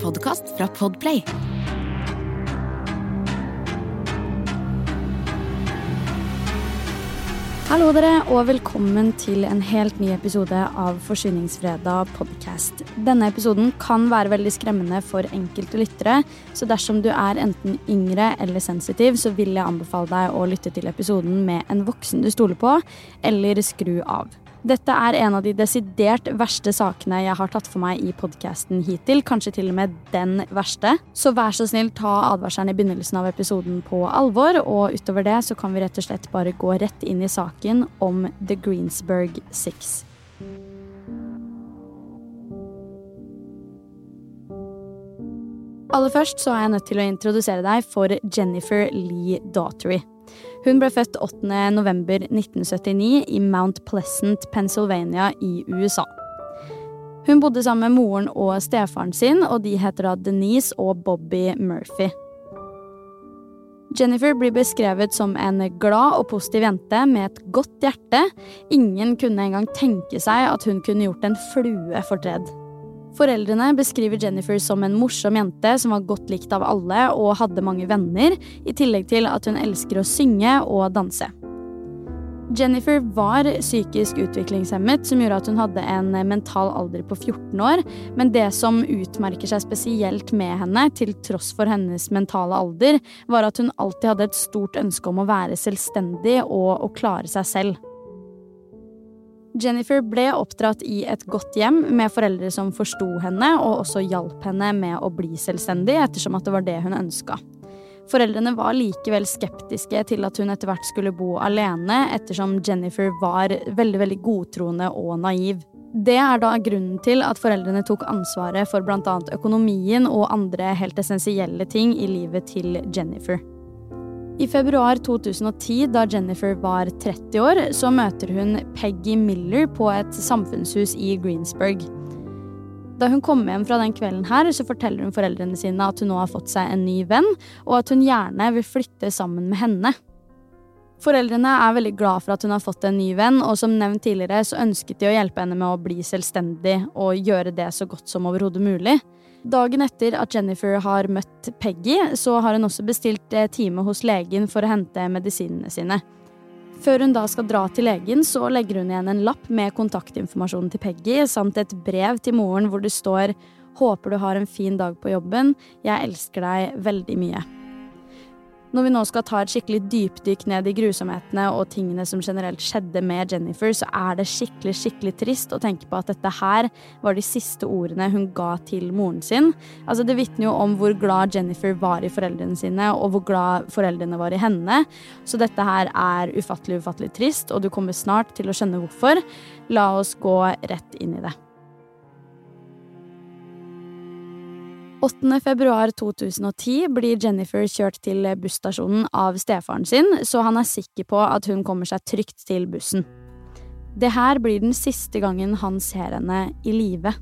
podkast fra Podplay. Hallo dere, og velkommen til en helt ny episode av Forsyningsfredag podcast. Denne episoden kan være veldig skremmende for enkelte lyttere, så dersom du er enten yngre eller sensitiv, så vil jeg anbefale deg å lytte til episoden med en voksen du stoler på, eller skru av. Dette er en av de desidert verste sakene jeg har tatt for meg i podkasten hittil. Kanskje til og med den verste. Så vær så snill, ta advarselen i begynnelsen av episoden på alvor. Og utover det så kan vi rett og slett bare gå rett inn i saken om The Greensburg Six. Aller først så er jeg nødt til å introdusere deg for Jennifer Lee Daughtery. Hun ble født 8.11.1979 i Mount Pleasant, Pennsylvania i USA. Hun bodde sammen med moren og stefaren sin, og de heter da Denise og Bobby Murphy. Jennifer blir beskrevet som en glad og positiv jente med et godt hjerte. Ingen kunne engang tenke seg at hun kunne gjort en flue fortred. Foreldrene beskriver Jennifer som en morsom jente som var godt likt av alle og hadde mange venner, i tillegg til at hun elsker å synge og danse. Jennifer var psykisk utviklingshemmet, som gjorde at hun hadde en mental alder på 14 år, men det som utmerker seg spesielt med henne, til tross for hennes mentale alder, var at hun alltid hadde et stort ønske om å være selvstendig og å klare seg selv. Jennifer ble oppdratt i et godt hjem med foreldre som forsto henne og også hjalp henne med å bli selvstendig, ettersom at det var det hun ønska. Foreldrene var likevel skeptiske til at hun etter hvert skulle bo alene, ettersom Jennifer var veldig veldig godtroende og naiv. Det er da grunnen til at foreldrene tok ansvaret for bl.a. økonomien og andre helt essensielle ting i livet til Jennifer. I februar 2010, da Jennifer var 30 år, så møter hun Peggy Miller på et samfunnshus i Greensburg. Da hun kommer hjem fra den kvelden her, så forteller hun foreldrene sine at hun nå har fått seg en ny venn, og at hun gjerne vil flytte sammen med henne. Foreldrene er veldig glad for at hun har fått en ny venn, og som nevnt tidligere så ønsket de å hjelpe henne med å bli selvstendig og gjøre det så godt som overhodet mulig. Dagen etter at Jennifer har møtt Peggy, så har hun også bestilt eh, time hos legen for å hente medisinene sine. Før hun da skal dra til legen, så legger hun igjen en lapp med kontaktinformasjonen til Peggy, samt et brev til moren hvor det står Håper du har en fin dag på jobben. Jeg elsker deg veldig mye. Når vi nå skal ta et skikkelig dypdykk ned i grusomhetene og tingene som generelt skjedde med Jennifer, så er det skikkelig, skikkelig trist å tenke på at dette her var de siste ordene hun ga til moren sin. Altså, det vitner jo om hvor glad Jennifer var i foreldrene sine, og hvor glad foreldrene var i henne. Så dette her er ufattelig, ufattelig trist, og du kommer snart til å skjønne hvorfor. La oss gå rett inn i det. 8.2.2010 blir Jennifer kjørt til busstasjonen av stefaren sin, så han er sikker på at hun kommer seg trygt til bussen. Det her blir den siste gangen han ser henne i live.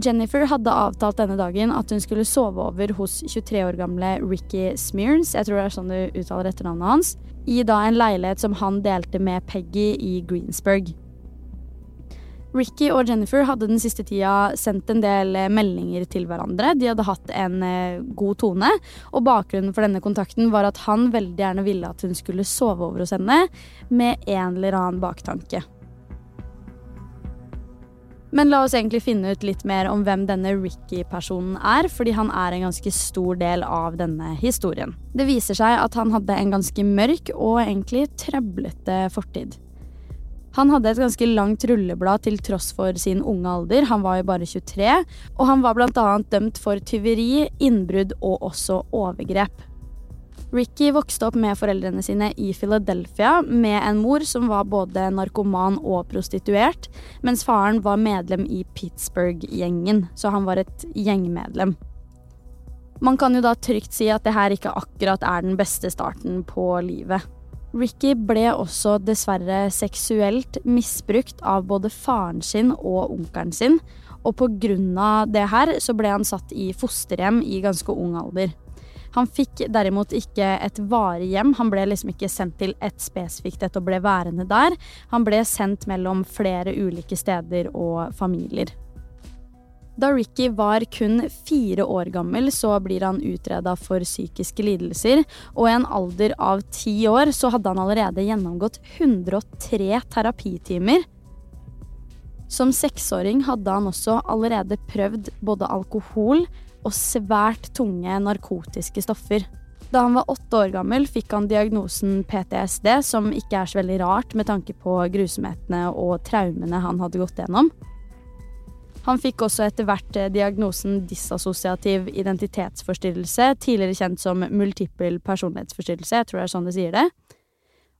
Jennifer hadde avtalt denne dagen at hun skulle sove over hos 23 år gamle Ricky Smears, jeg tror det er sånn du uttaler etternavnet hans, i da en leilighet som han delte med Peggy i Greensburg. Ricky og Jennifer hadde den siste tida sendt en del eh, meldinger til hverandre. De hadde hatt en eh, god tone, og bakgrunnen for denne kontakten var at han veldig gjerne ville at hun skulle sove over hos henne, med en eller annen baktanke. Men la oss egentlig finne ut litt mer om hvem denne Ricky-personen er, fordi han er en ganske stor del av denne historien. Det viser seg at han hadde en ganske mørk og egentlig trøblete fortid. Han hadde et ganske langt rulleblad til tross for sin unge alder, han var jo bare 23, og han var annet dømt for tyveri, innbrudd og også overgrep. Ricky vokste opp med foreldrene sine i Philadelphia med en mor som var både narkoman og prostituert, mens faren var medlem i Pittsburgh-gjengen, så han var et gjengmedlem. Man kan jo da trygt si at det her ikke akkurat er den beste starten på livet. Ricky ble også dessverre seksuelt misbrukt av både faren sin og onkelen sin, og av det her så ble han satt i fosterhjem i ganske ung alder. Han fikk derimot ikke et varig hjem, han ble liksom ikke sendt til et spesifikt et og ble værende der. Han ble sendt mellom flere ulike steder og familier. Da Ricky var kun fire år gammel, så blir han utreda for psykiske lidelser, og i en alder av ti år så hadde han allerede gjennomgått 103 terapitimer. Som seksåring hadde han også allerede prøvd både alkohol og svært tunge narkotiske stoffer. Da han var åtte år gammel, fikk han diagnosen PTSD, som ikke er så veldig rart med tanke på grusomhetene og traumene han hadde gått gjennom. Han fikk også etter hvert eh, diagnosen disassosiativ identitetsforstyrrelse, tidligere kjent som multiple personlighetsforstyrrelse, jeg tror det er sånn de sier det.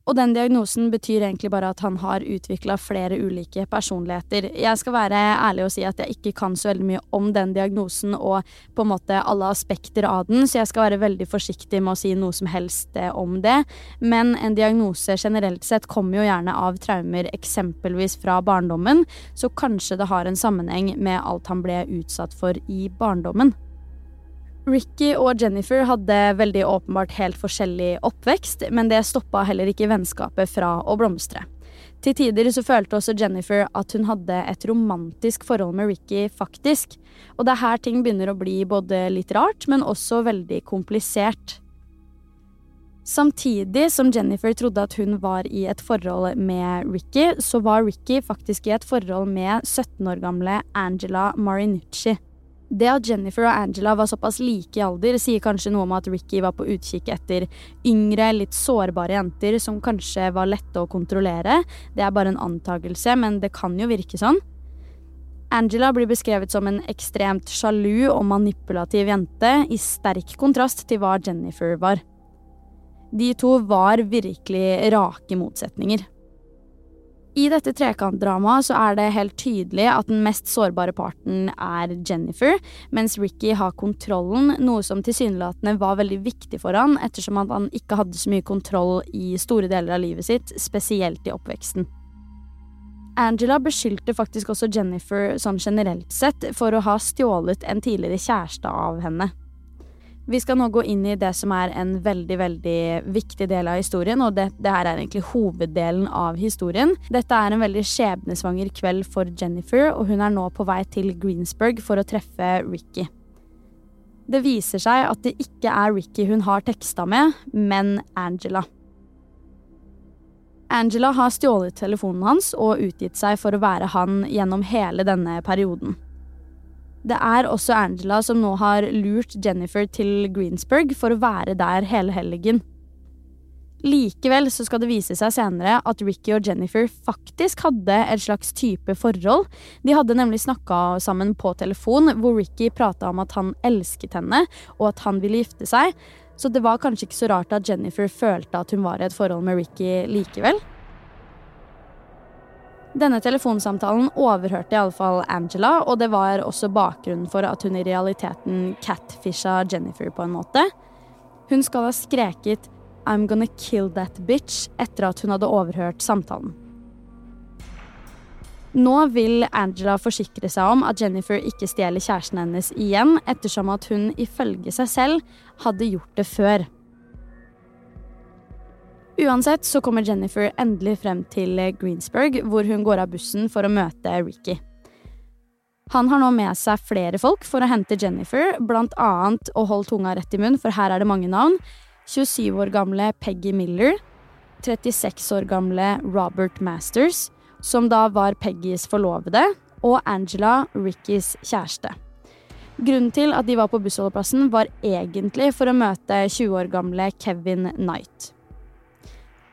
Og den diagnosen betyr egentlig bare at han har utvikla flere ulike personligheter. Jeg skal være ærlig og si at jeg ikke kan så veldig mye om den diagnosen og på en måte alle aspekter av den, så jeg skal være veldig forsiktig med å si noe som helst eh, om det. Men en diagnose generelt sett kommer jo gjerne av traumer eksempelvis fra barndommen, så kanskje det har en sammenheng med alt han ble utsatt for i barndommen. Ricky og Jennifer hadde veldig åpenbart helt forskjellig oppvekst, men det stoppa heller ikke vennskapet fra å blomstre. Til tider så følte også Jennifer at hun hadde et romantisk forhold med Ricky, faktisk. Og det er her ting begynner å bli både litt rart, men også veldig komplisert. Samtidig som Jennifer trodde at hun var i et forhold med Ricky, så var Ricky faktisk i et forhold med 17 år gamle Angela Marinucci. Det at Jennifer og Angela var såpass like i alder, sier kanskje noe om at Ricky var på utkikk etter yngre, litt sårbare jenter som kanskje var lette å kontrollere. Det er bare en antakelse, men det kan jo virke sånn. Angela blir beskrevet som en ekstremt sjalu og manipulativ jente, i sterk kontrast til hva Jennifer var. De to var virkelig rake motsetninger. I dette trekantdramaet så er det helt tydelig at den mest sårbare parten er Jennifer, mens Ricky har kontrollen, noe som tilsynelatende var veldig viktig for han, ettersom at han ikke hadde så mye kontroll i store deler av livet sitt, spesielt i oppveksten. Angela beskyldte faktisk også Jennifer sånn generelt sett for å ha stjålet en tidligere kjæreste av henne. Vi skal nå gå inn i det som er en veldig, veldig viktig del av historien, og det, det her er egentlig hoveddelen av historien. Dette er en veldig skjebnesvanger kveld for Jennifer, og hun er nå på vei til Greensburg for å treffe Ricky. Det viser seg at det ikke er Ricky hun har teksta med, men Angela. Angela har stjålet telefonen hans og utgitt seg for å være han gjennom hele denne perioden. Det er også Angela som nå har lurt Jennifer til Greensburg for å være der hele helgen. Likevel så skal det vise seg senere at Ricky og Jennifer faktisk hadde et slags type forhold. De hadde nemlig snakka sammen på telefon, hvor Ricky prata om at han elsket henne, og at han ville gifte seg. Så det var kanskje ikke så rart at Jennifer følte at hun var i et forhold med Ricky likevel. Denne telefonsamtalen overhørte iallfall Angela, og det var også bakgrunnen for at hun i realiteten catfisha Jennifer på en måte. Hun skal ha skreket 'I'm gonna kill that bitch' etter at hun hadde overhørt samtalen. Nå vil Angela forsikre seg om at Jennifer ikke stjeler kjæresten hennes igjen, ettersom at hun ifølge seg selv hadde gjort det før. Uansett så kommer Jennifer endelig frem til Greensburg, hvor hun går av bussen for å møte Ricky. Han har nå med seg flere folk for å hente Jennifer, blant annet, å holde tunga rett i munn, for her er det mange navn, 27 år gamle Peggy Miller, 36 år gamle Robert Masters, som da var Peggys forlovede, og Angela, Rickys kjæreste. Grunnen til at de var på bussholdeplassen, var egentlig for å møte 20 år gamle Kevin Knight.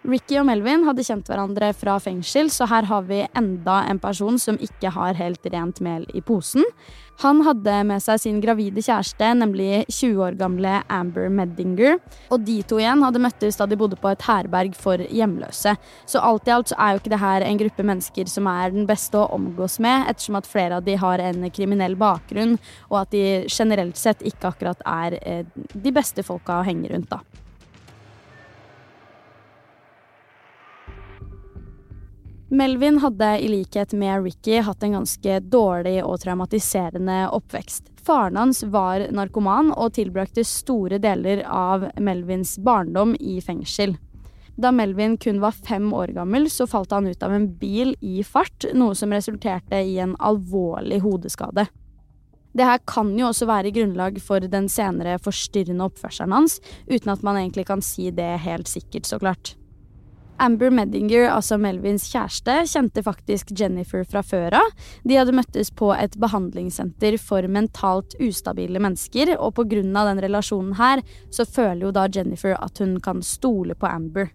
Ricky og Melvin hadde kjent hverandre fra fengsel, så her har vi enda en person som ikke har helt rent mel i posen. Han hadde med seg sin gravide kjæreste, nemlig 20 år gamle Amber Meddinger. Og de to igjen hadde møttes da de bodde på et herberg for hjemløse. Så alt i alt så er jo ikke det her en gruppe mennesker som er den beste å omgås med, ettersom at flere av de har en kriminell bakgrunn, og at de generelt sett ikke akkurat er eh, de beste folka å henge rundt, da. Melvin hadde i likhet med Ricky hatt en ganske dårlig og traumatiserende oppvekst. Faren hans var narkoman og tilbrakte store deler av Melvins barndom i fengsel. Da Melvin kun var fem år gammel, så falt han ut av en bil i fart, noe som resulterte i en alvorlig hodeskade. Det her kan jo også være grunnlag for den senere forstyrrende oppførselen hans, uten at man egentlig kan si det helt sikkert, så klart. Amber Medinger, altså Melvins kjæreste, kjente faktisk Jennifer fra før av. De hadde møttes på et behandlingssenter for mentalt ustabile mennesker, og av den relasjonen her, så føler jo da Jennifer at hun kan stole på Amber.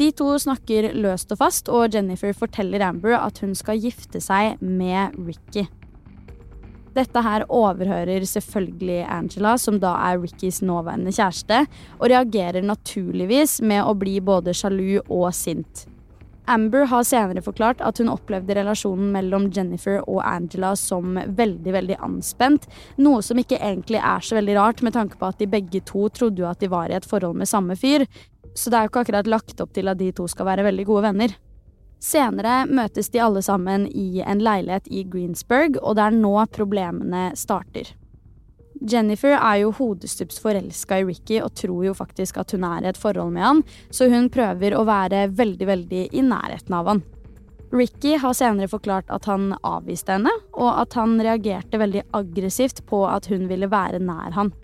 De to snakker løst og fast, og Jennifer forteller Amber at hun skal gifte seg med Ricky. Dette her overhører selvfølgelig Angela, som da er Rickys nåværende kjæreste, og reagerer naturligvis med å bli både sjalu og sint. Amber har senere forklart at hun opplevde relasjonen mellom Jennifer og Angela som veldig veldig anspent, noe som ikke egentlig er så veldig rart med tanke på at de begge to trodde jo at de var i et forhold med samme fyr, så det er jo ikke akkurat lagt opp til at de to skal være veldig gode venner. Senere møtes de alle sammen i en leilighet i Greensburg, og det er nå problemene starter. Jennifer er jo hodestups forelska i Ricky og tror jo faktisk at hun er i et forhold med han, så hun prøver å være veldig, veldig i nærheten av han. Ricky har senere forklart at han avviste henne, og at han reagerte veldig aggressivt på at hun ville være nær han.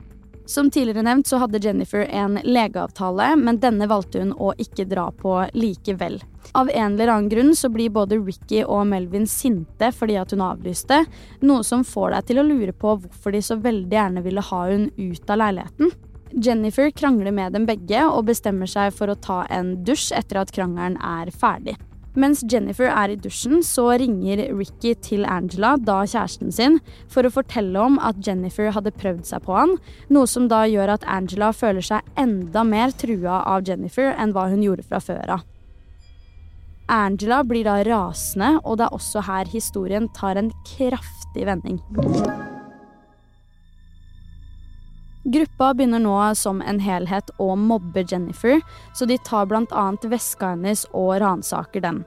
Som tidligere nevnt så hadde Jennifer en legeavtale, men denne valgte hun å ikke dra på likevel. Av en eller annen grunn så blir både Ricky og Melvin sinte fordi at hun avlyste, noe som får deg til å lure på hvorfor de så veldig gjerne ville ha hun ut av leiligheten. Jennifer krangler med dem begge og bestemmer seg for å ta en dusj etter at krangelen er ferdig. Mens Jennifer er i dusjen, så ringer Ricky til Angela, da kjæresten sin, for å fortelle om at Jennifer hadde prøvd seg på han, noe som da gjør at Angela føler seg enda mer trua av Jennifer enn hva hun gjorde fra før av. Angela blir da rasende, og det er også her historien tar en kraftig vending. Gruppa begynner nå som en helhet å mobbe Jennifer, så de tar bl.a. veska hennes og ransaker den.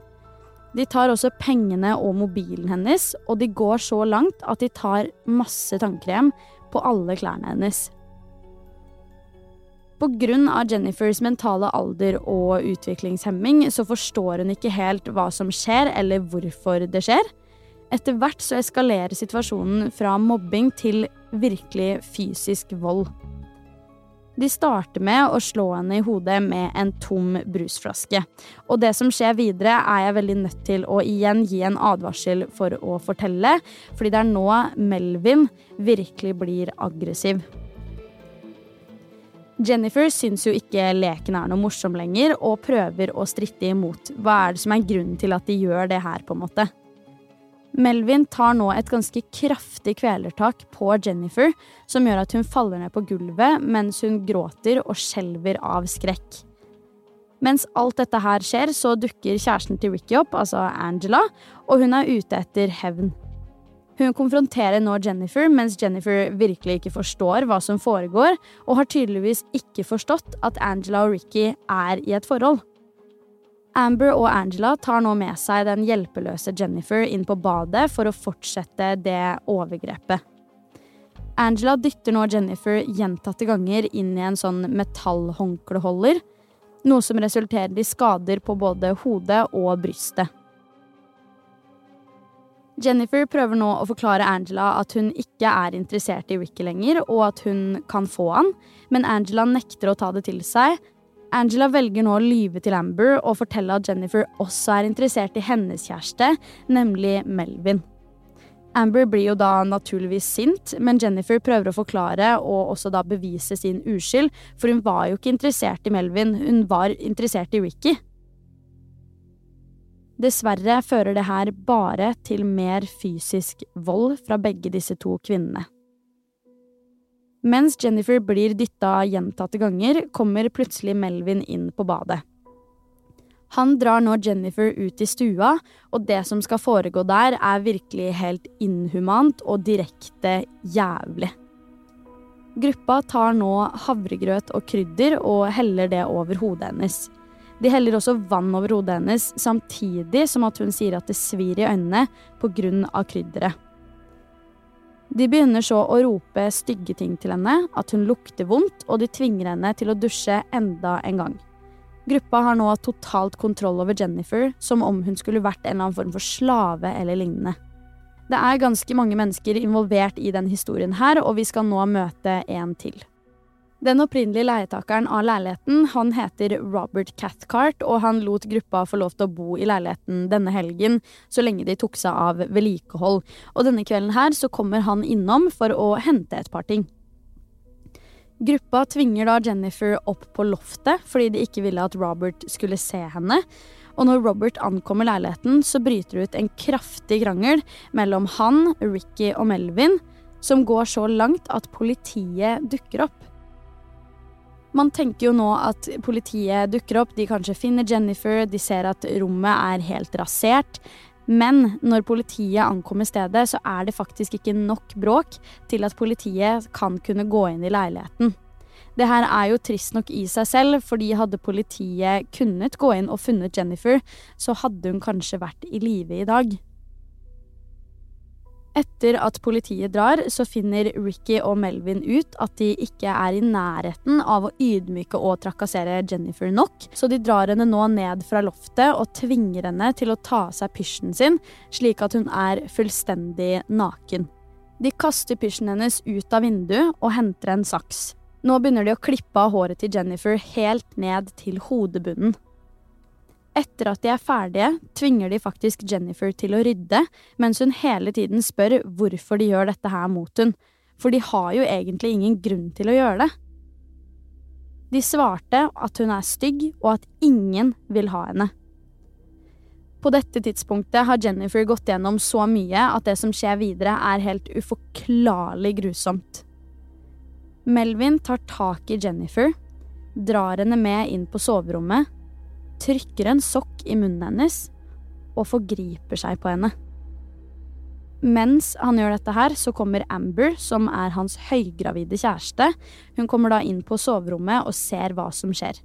De tar også pengene og mobilen hennes, og de går så langt at de tar masse tannkrem på alle klærne hennes. Pga. Jennifers mentale alder og utviklingshemming så forstår hun ikke helt hva som skjer, eller hvorfor det skjer. Etter hvert så eskalerer situasjonen fra mobbing til virkelig fysisk vold. De starter med å slå henne i hodet med en tom brusflaske. Og det som skjer videre, er jeg veldig nødt til å igjen gi en advarsel for å fortelle, fordi det er nå Melvin virkelig blir aggressiv. Jennifer syns jo ikke leken er noe morsom lenger, og prøver å stritte imot. Hva er det som er grunnen til at de gjør det her, på en måte? Melvin tar nå et ganske kraftig kvelertak på Jennifer, som gjør at hun faller ned på gulvet mens hun gråter og skjelver av skrekk. Mens alt dette her skjer, så dukker kjæresten til Ricky opp, altså Angela, og hun er ute etter hevn. Hun konfronterer nå Jennifer, mens Jennifer virkelig ikke forstår hva som foregår, og har tydeligvis ikke forstått at Angela og Ricky er i et forhold. Amber og Angela tar nå med seg den hjelpeløse Jennifer inn på badet for å fortsette det overgrepet. Angela dytter nå Jennifer gjentatte ganger inn i en sånn metallhåndkleholder, noe som resulterer i skader på både hodet og brystet. Jennifer prøver nå å forklare Angela at hun ikke er interessert i Ricky lenger, og at hun kan få han, men Angela nekter å ta det til seg. Angela velger nå å lyve til Amber og fortelle at Jennifer også er interessert i hennes kjæreste, nemlig Melvin. Amber blir jo da naturligvis sint, men Jennifer prøver å forklare og også da bevise sin uskyld, for hun var jo ikke interessert i Melvin, hun var interessert i Ricky. Dessverre fører det her bare til mer fysisk vold fra begge disse to kvinnene. Mens Jennifer blir dytta gjentatte ganger, kommer plutselig Melvin inn på badet. Han drar nå Jennifer ut i stua, og det som skal foregå der, er virkelig helt inhumant og direkte jævlig. Gruppa tar nå havregrøt og krydder og heller det over hodet hennes. De heller også vann over hodet hennes, samtidig som at hun sier at det svir i øynene pga. krydderet. De begynner så å rope stygge ting til henne, at hun lukter vondt, og de tvinger henne til å dusje enda en gang. Gruppa har nå totalt kontroll over Jennifer, som om hun skulle vært en eller annen form for slave eller lignende. Det er ganske mange mennesker involvert i den historien her, og vi skal nå møte en til. Den opprinnelige leietakeren av leiligheten han heter Robert Cathcart, og han lot gruppa få lov til å bo i leiligheten denne helgen så lenge de tok seg av vedlikehold. Og denne kvelden her så kommer han innom for å hente et par ting. Gruppa tvinger da Jennifer opp på loftet fordi de ikke ville at Robert skulle se henne. Og når Robert ankommer leiligheten, så bryter det ut en kraftig krangel mellom han, Ricky og Melvin, som går så langt at politiet dukker opp. Man tenker jo nå at politiet dukker opp, de kanskje finner Jennifer, de ser at rommet er helt rasert. Men når politiet ankommer stedet, så er det faktisk ikke nok bråk til at politiet kan kunne gå inn i leiligheten. Det her er jo trist nok i seg selv, fordi hadde politiet kunnet gå inn og funnet Jennifer, så hadde hun kanskje vært i live i dag. Etter at politiet drar, så finner Ricky og Melvin ut at de ikke er i nærheten av å ydmyke og trakassere Jennifer nok, så de drar henne nå ned fra loftet og tvinger henne til å ta av seg pysjen sin, slik at hun er fullstendig naken. De kaster pysjen hennes ut av vinduet og henter en saks. Nå begynner de å klippe av håret til Jennifer helt ned til hodebunnen. Etter at de er ferdige, tvinger de faktisk Jennifer til å rydde, mens hun hele tiden spør hvorfor de gjør dette her mot hun, for de har jo egentlig ingen grunn til å gjøre det. De svarte at hun er stygg, og at ingen vil ha henne. På dette tidspunktet har Jennifer gått gjennom så mye at det som skjer videre, er helt uforklarlig grusomt. Melvin tar tak i Jennifer, drar henne med inn på soverommet trykker en sokk i munnen hennes og forgriper seg på henne. Mens han gjør dette her, så kommer Amber, som er hans høygravide kjæreste. Hun kommer da inn på soverommet og ser hva som skjer.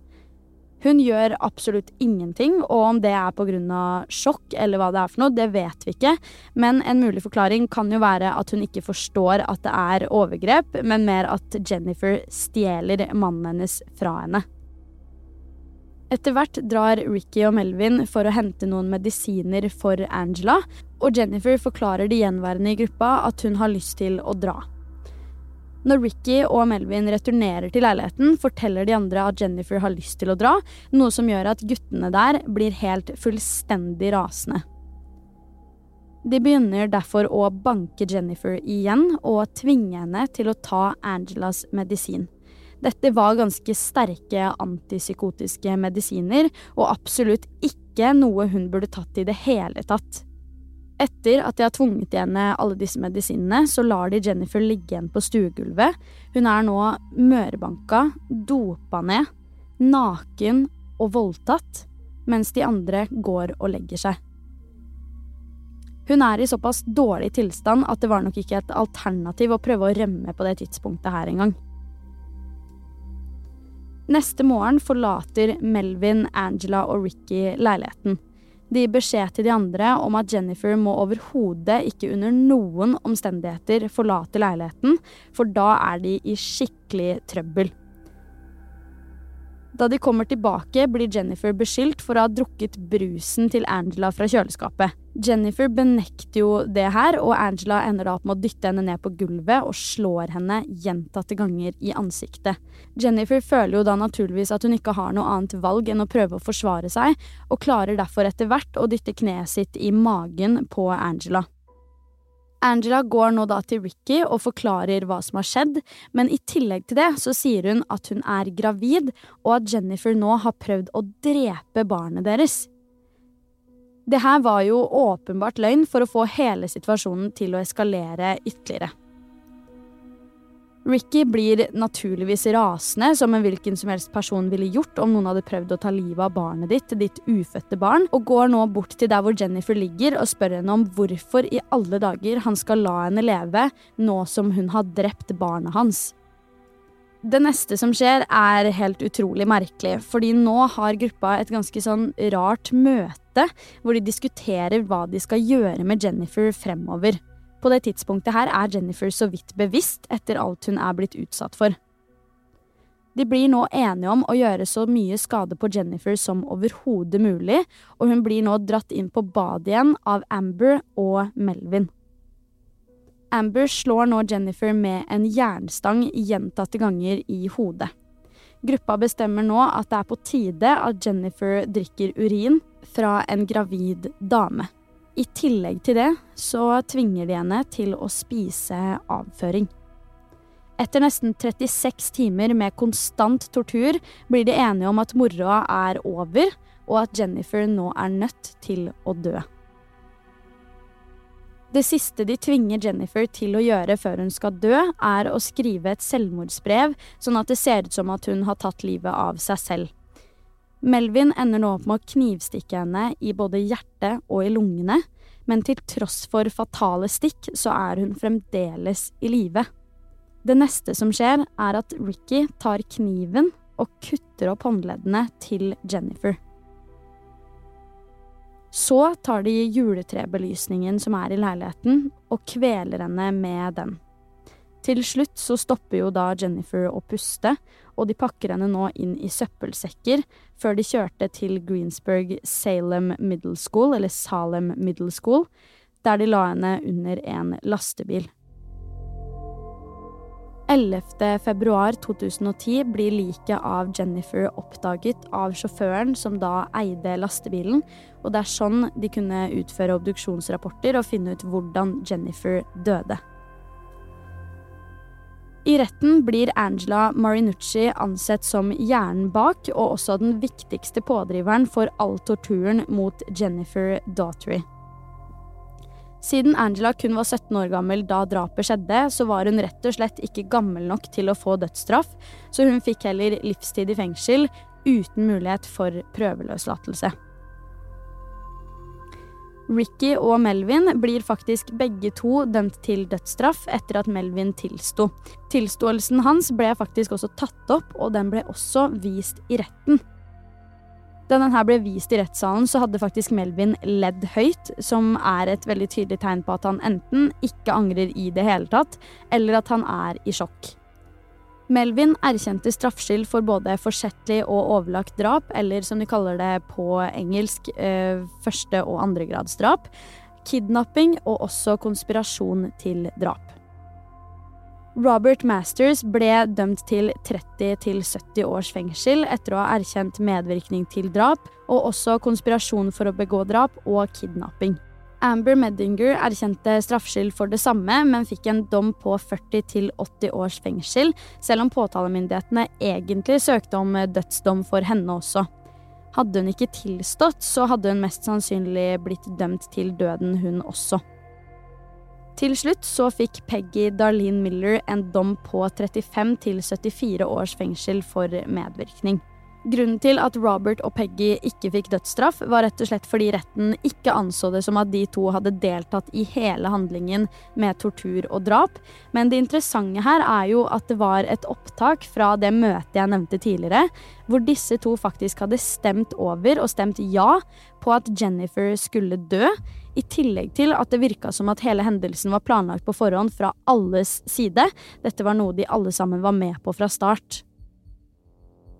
Hun gjør absolutt ingenting, og om det er pga. sjokk eller hva det er for noe, det vet vi ikke. Men en mulig forklaring kan jo være at hun ikke forstår at det er overgrep, men mer at Jennifer stjeler mannen hennes fra henne. Etter hvert drar Ricky og Melvin for å hente noen medisiner for Angela, og Jennifer forklarer de gjenværende i gruppa at hun har lyst til å dra. Når Ricky og Melvin returnerer til leiligheten, forteller de andre at Jennifer har lyst til å dra, noe som gjør at guttene der blir helt fullstendig rasende. De begynner derfor å banke Jennifer igjen og tvinge henne til å ta Angelas medisin. Dette var ganske sterke antipsykotiske medisiner, og absolutt ikke noe hun burde tatt i det hele tatt. Etter at de har tvunget i henne alle disse medisinene, så lar de Jennifer ligge igjen på stuegulvet. Hun er nå mørbanka, dopa ned, naken og voldtatt, mens de andre går og legger seg. Hun er i såpass dårlig tilstand at det var nok ikke et alternativ å prøve å rømme på det tidspunktet her engang. Neste morgen forlater Melvin, Angela og Ricky leiligheten. De gir beskjed til de andre om at Jennifer må overhodet ikke under noen omstendigheter forlate leiligheten, for da er de i skikkelig trøbbel. Da de kommer tilbake, blir Jennifer beskyldt for å ha drukket brusen til Angela fra kjøleskapet. Jennifer benekter jo det her, og Angela ender da opp med å dytte henne ned på gulvet og slår henne gjentatte ganger i ansiktet. Jennifer føler jo da naturligvis at hun ikke har noe annet valg enn å prøve å forsvare seg, og klarer derfor etter hvert å dytte kneet sitt i magen på Angela. Angela går nå da til Ricky og forklarer hva som har skjedd, men i tillegg til det så sier hun at hun er gravid, og at Jennifer nå har prøvd å drepe barnet deres. Det her var jo åpenbart løgn for å få hele situasjonen til å eskalere ytterligere. Ricky blir naturligvis rasende, som en hvilken som helst person ville gjort om noen hadde prøvd å ta livet av barnet ditt, ditt ufødte barn, og går nå bort til der hvor Jennifer ligger og spør henne om hvorfor i alle dager han skal la henne leve nå som hun har drept barnet hans. Det neste som skjer, er helt utrolig merkelig, fordi nå har gruppa et ganske sånn rart møte hvor de diskuterer hva de skal gjøre med Jennifer fremover. På det tidspunktet her er Jennifer så vidt bevisst etter alt hun er blitt utsatt for. De blir nå enige om å gjøre så mye skade på Jennifer som overhodet mulig, og hun blir nå dratt inn på badet igjen av Amber og Melvin. Amber slår nå Jennifer med en jernstang gjentatte ganger i hodet. Gruppa bestemmer nå at det er på tide at Jennifer drikker urin fra en gravid dame. I tillegg til det så tvinger de henne til å spise avføring. Etter nesten 36 timer med konstant tortur blir de enige om at moroa er over, og at Jennifer nå er nødt til å dø. Det siste de tvinger Jennifer til å gjøre før hun skal dø, er å skrive et selvmordsbrev, sånn at det ser ut som at hun har tatt livet av seg selv. Melvin ender nå opp med å knivstikke henne i både hjertet og i lungene, men til tross for fatale stikk så er hun fremdeles i live. Det neste som skjer, er at Ricky tar kniven og kutter opp håndleddene til Jennifer. Så tar de juletrebelysningen som er i leiligheten, og kveler henne med den. Til slutt så stopper jo da Jennifer å puste, og de pakker henne nå inn i søppelsekker før de kjørte til Greensburg Salem Middle School, eller Salem Middle School, der de la henne under en lastebil. 11. februar 2010 blir liket av Jennifer oppdaget av sjåføren som da eide lastebilen, og det er sånn de kunne utføre obduksjonsrapporter og finne ut hvordan Jennifer døde. I retten blir Angela Marinucci ansett som hjernen bak, og også den viktigste pådriveren for all torturen mot Jennifer Daughtry. Siden Angela kun var 17 år gammel da drapet skjedde, så var hun rett og slett ikke gammel nok til å få dødsstraff, så hun fikk heller livstid i fengsel uten mulighet for prøveløslatelse. Ricky og Melvin blir faktisk begge to dømt til dødsstraff etter at Melvin tilsto. Tilståelsen hans ble faktisk også tatt opp, og den ble også vist i retten. Da den ble vist i rettssalen, så hadde faktisk Melvin ledd høyt, som er et veldig tydelig tegn på at han enten ikke angrer i det hele tatt, eller at han er i sjokk. Melvin erkjente straffskyld for både forsettlig og overlagt drap, eller som de kaller det på engelsk, eh, første- og andregradsdrap, kidnapping og også konspirasjon til drap. Robert Masters ble dømt til 30 til 70 års fengsel etter å ha erkjent medvirkning til drap, og også konspirasjon for å begå drap og kidnapping. Amber Medinger erkjente straffskyld for det samme, men fikk en dom på 40 80 års fengsel, selv om påtalemyndighetene egentlig søkte om dødsdom for henne også. Hadde hun ikke tilstått, så hadde hun mest sannsynlig blitt dømt til døden, hun også. Til slutt så fikk Peggy Darlene Miller en dom på 35 til 74 års fengsel for medvirkning. Grunnen til at Robert og Peggy ikke fikk dødsstraff, var rett og slett fordi retten ikke anså det som at de to hadde deltatt i hele handlingen med tortur og drap. Men det interessante her er jo at det var et opptak fra det møtet jeg nevnte tidligere, hvor disse to faktisk hadde stemt over og stemt ja på at Jennifer skulle dø. I tillegg til at det virka som at hele hendelsen var planlagt på forhånd fra alles side. Dette var noe de alle sammen var med på fra start.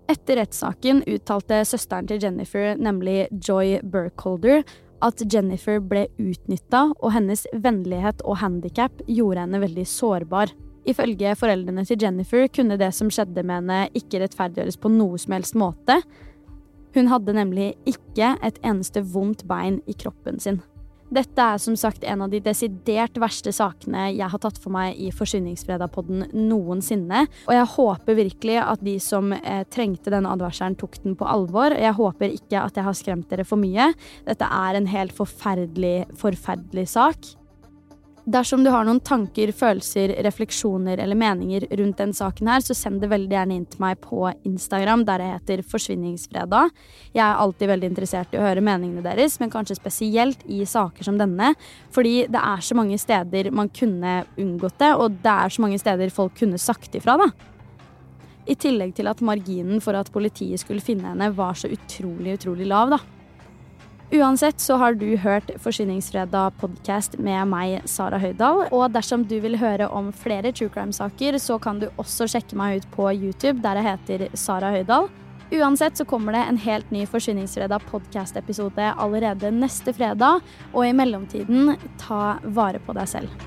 Etter rettssaken uttalte søsteren til Jennifer, nemlig Joy Burkholder, at Jennifer ble utnytta, og hennes vennlighet og handikap gjorde henne veldig sårbar. Ifølge foreldrene til Jennifer kunne det som skjedde med henne, ikke rettferdiggjøres på noe som helst måte. Hun hadde nemlig ikke et eneste vondt bein i kroppen sin. Dette er som sagt en av de desidert verste sakene jeg har tatt for meg i Forsyningsfredag-podden noensinne. Og jeg håper virkelig at de som eh, trengte denne advarselen, tok den på alvor. Jeg håper ikke at jeg har skremt dere for mye. Dette er en helt forferdelig, forferdelig sak. Dersom du har noen tanker, følelser, refleksjoner eller meninger rundt den saken her, så send det veldig gjerne inn til meg på Instagram, der jeg heter Forsvinningsfredag. Jeg er alltid veldig interessert i å høre meningene deres, men kanskje spesielt i saker som denne. Fordi det er så mange steder man kunne unngått det, og det er så mange steder folk kunne sagt ifra, da. I tillegg til at marginen for at politiet skulle finne henne, var så utrolig, utrolig lav, da. Uansett så har du hørt Forsyningsfredag podkast med meg, Sara Høydahl. Og dersom du vil høre om flere true crime-saker, så kan du også sjekke meg ut på YouTube, der jeg heter Sara Høydahl. Uansett så kommer det en helt ny Forsyningsfredag podkast-episode allerede neste fredag. Og i mellomtiden, ta vare på deg selv.